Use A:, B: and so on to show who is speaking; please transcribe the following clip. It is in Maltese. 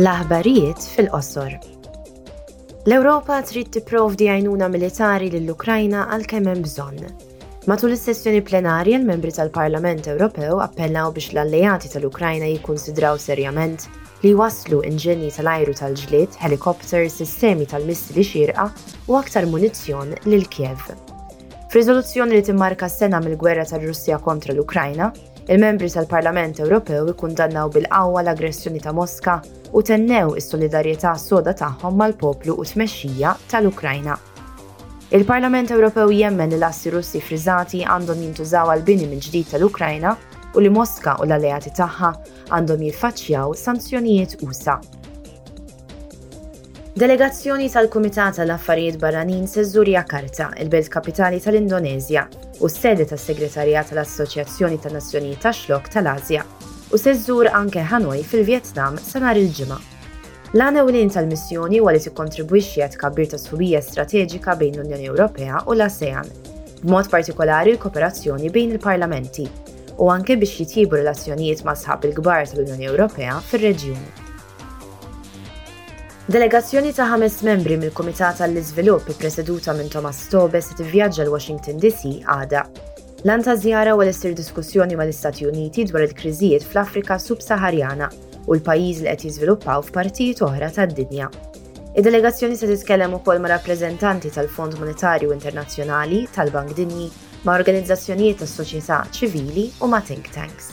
A: L-aħbarijiet fil-qosor. L-Ewropa trid tipprovdi għajnuna militari lill-Ukrajna għalkemm hemm bżonn. Matul is-sessjoni plenarja l-membri tal-Parlament Ewropew appellaw biex l-alleati tal-Ukrajna jikkunsidraw serjament li jwasslu inġenji tal-ajru tal-ġlied, helikopters, sistemi tal-missili xierqa u aktar munizzjon lil Kiev. F'riżoluzzjoni li timmarka s-sena mill-gwerra tar-Russja kontra l-Ukrajna, Il-membri tal-Parlament Ewropew ikkundannaw bil-qawwa l-aggressjoni ta' Moska u tennew is-solidarjetà soda tagħhom mal-poplu u t-tmexxija tal-Ukrajna. Il-Parlament Ewropew jemmen li l-assi Russi ffriżati għandhom jintużaw għal bini mill-ġdid tal-Ukrajna u li Moska u l-alleati tagħha għandhom jiffaċċjaw sanzjonijiet usa'. Delegazzjoni tal-Kumitat tal-Affarijiet Barranin se żżur Jakarta, il-belt kapitali tal-Indoneżja u s-sede tas-Segretarjat tal-Assoċjazzjoni tan-Nazzjonijiet tax-Xlokk tal-Asja, u se żżur anke Hanoi fil-Vjetnam sa nhar il-Ġimgħa. L-għan ewlien tal-missjoni huwa li tikkontribwixxi għat-tkabbir ta' sħubija strateġika bejn l-Unjoni Ewropea u l-ASEAN, b'mod partikolari l-kooperazzjoni bejn il-parlamenti, u anke biex jitjiebu relazzjonijiet mas-sħab il-kbar tal-Unjoni Ewropea fir-reġjun. Delegazzjoni ta' ħames membri mill-Kumitat għall-Iżvilupp ippreseduta minn Thomas Stobe se tivvjaġġa 'l Washington DC għada. L-għan taż-żjara huwa li ssir diskussjoni mal-Istati Uniti dwar il-kriżijiet fl-Afrika Sub-Saharjana u l-pajjiżi li qed jiżviluppaw f'partijiet oħra tad-dinja. Id-delegazzjoni se titkellem ukoll ma' rappreżentanti tal-Fond Monetarju Internazzjonali, tal-Bank Dinji, ma' organizzazzjonijiet tas-soċjetà ċivili u ma' think tanks.